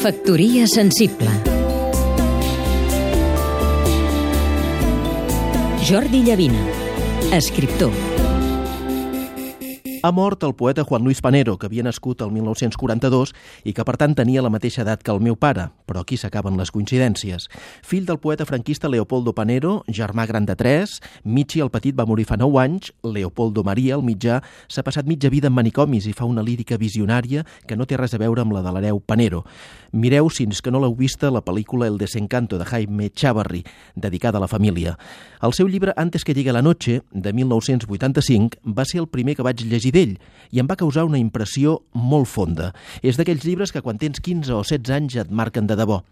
Factoria sensible. Jordi Llavina, escriptor Ha mort el poeta Juan Luis Panero, que havia nascut el 1942 i que per tant tenia la mateixa edat que el meu pare, però aquí s'acaben les coincidències. Fill del poeta franquista Leopoldo Panero, germà gran de tres, Michi el petit va morir fa 9 anys, Leopoldo Maria, el mitjà, s'ha passat mitja vida en manicomis i fa una lírica visionària que no té res a veure amb la de l'hereu Panero. Mireu, si que no l'heu vista, la pel·lícula El desencanto de Jaime Chavarri, dedicada a la família. El seu llibre Antes que llegue la noche, de 1985, va ser el primer que vaig llegir d'ell i em va causar una impressió molt fonda. És d'aquells llibres que quan tens 15 o 16 anys et marquen de debò.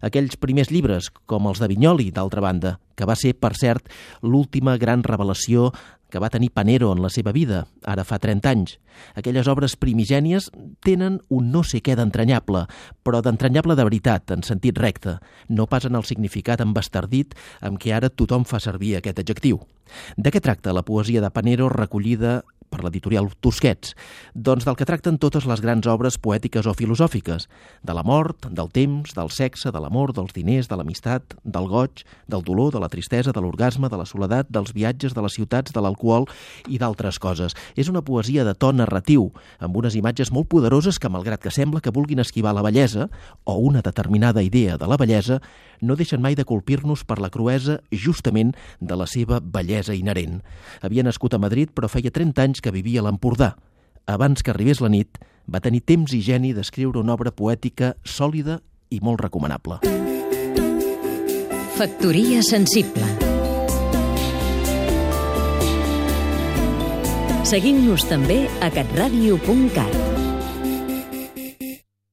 Aquells primers llibres, com els de Vinyoli, d'altra banda, que va ser, per cert, l'última gran revelació que va tenir Panero en la seva vida, ara fa 30 anys. Aquelles obres primigènies tenen un no sé què d'entranyable, però d'entranyable de veritat, en sentit recte, no pas en el significat embastardit amb què ara tothom fa servir aquest adjectiu. De què tracta la poesia de Panero recollida per l'editorial Tusquets, doncs del que tracten totes les grans obres poètiques o filosòfiques, de la mort, del temps, del sexe, de l'amor, dels diners, de l'amistat, del goig, del dolor, de la tristesa, de l'orgasme, de la soledat, dels viatges, de les ciutats, de l'alcohol i d'altres coses. És una poesia de to narratiu, amb unes imatges molt poderoses que, malgrat que sembla que vulguin esquivar la bellesa, o una determinada idea de la bellesa, no deixen mai de colpir-nos per la cruesa justament de la seva bellesa inherent. Havia nascut a Madrid, però feia 30 anys que vivia a l'Empordà. Abans que arribés la nit, va tenir temps i geni d'escriure una obra poètica sòlida i molt recomanable. Factoria sensible Seguim-nos també a catradio.cat